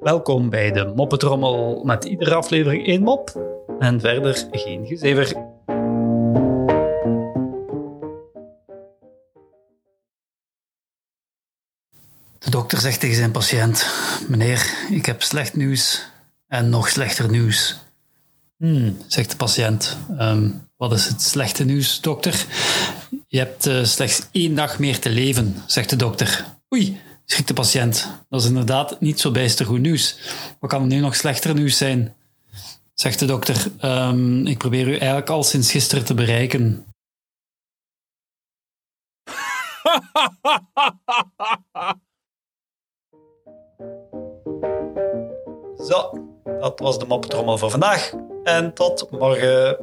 Welkom bij de Moppetrommel met iedere aflevering één mop en verder geen gezever. De dokter zegt tegen zijn patiënt: Meneer, ik heb slecht nieuws en nog slechter nieuws. Hmm, zegt de patiënt. "Ehm, wat is het slechte nieuws, dokter? Je hebt eh, slechts één dag meer te leven, zegt de dokter. Oei, schrikt de patiënt. Dat is inderdaad niet zo bijster goed nieuws. Wat kan er nu nog slechter nieuws zijn? Zegt de dokter. "Ehm, ik probeer u eigenlijk al sinds gisteren te bereiken. Zo, dat was de moppetrommel voor vandaag. En tot morgen.